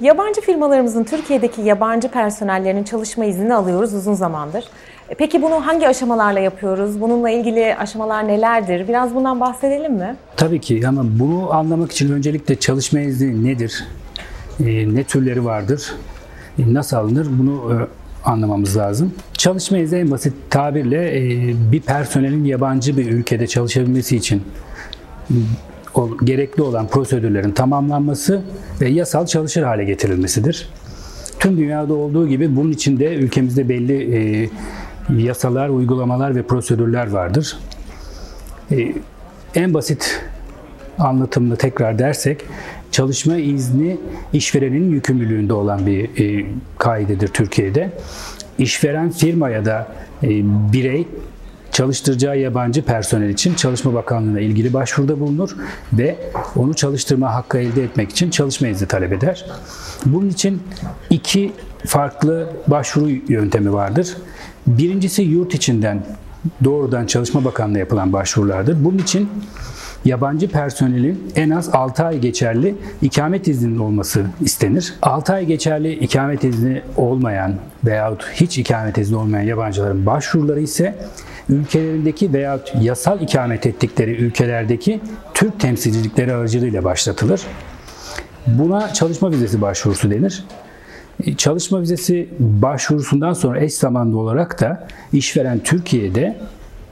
Yabancı firmalarımızın Türkiye'deki yabancı personellerinin çalışma iznini alıyoruz uzun zamandır. E, Peki bunu hangi aşamalarla yapıyoruz? Bununla ilgili aşamalar nelerdir? Biraz bundan bahsedelim mi? Tabii ki ama bunu anlamak için öncelikle çalışma izni nedir? Ee, ne türleri vardır? e, nasıl alınır? Bunu e, anlamamız lazım. Çalışma izni en basit tabirle e, bir personelin yabancı bir ülkede çalışabilmesi için e, gerekli olan prosedürlerin tamamlanması ve yasal çalışır hale getirilmesidir. Tüm dünyada olduğu gibi bunun için de ülkemizde belli e, yasalar, uygulamalar ve prosedürler vardır. E, en basit anlatımını tekrar dersek, çalışma izni işverenin yükümlülüğünde olan bir e, kaidedir Türkiye'de. İşveren firma ya da e, birey çalıştıracağı yabancı personel için Çalışma Bakanlığı'na ilgili başvuruda bulunur ve onu çalıştırma hakkı elde etmek için çalışma izni talep eder. Bunun için iki farklı başvuru yöntemi vardır. Birincisi yurt içinden doğrudan Çalışma Bakanlığı'na yapılan başvurulardır. Bunun için yabancı personelin en az 6 ay geçerli ikamet izninin olması istenir. 6 ay geçerli ikamet izni olmayan veyahut hiç ikamet izni olmayan yabancıların başvuruları ise ülkelerindeki veyahut yasal ikamet ettikleri ülkelerdeki Türk temsilcilikleri aracılığıyla başlatılır. Buna çalışma vizesi başvurusu denir. Çalışma vizesi başvurusundan sonra eş zamanlı olarak da işveren Türkiye'de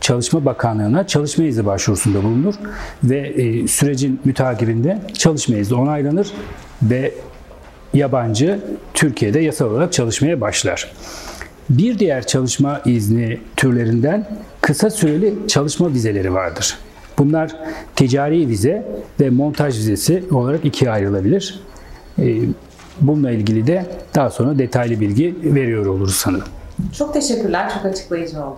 Çalışma Bakanlığı'na çalışma izni başvurusunda bulunur ve e, sürecin mütakibinde çalışma izni onaylanır ve yabancı Türkiye'de yasal olarak çalışmaya başlar. Bir diğer çalışma izni türlerinden kısa süreli çalışma vizeleri vardır. Bunlar ticari vize ve montaj vizesi olarak ikiye ayrılabilir. E, Bununla ilgili de daha sonra detaylı bilgi veriyor oluruz sanırım. Çok teşekkürler. Çok açıklayıcı oldu.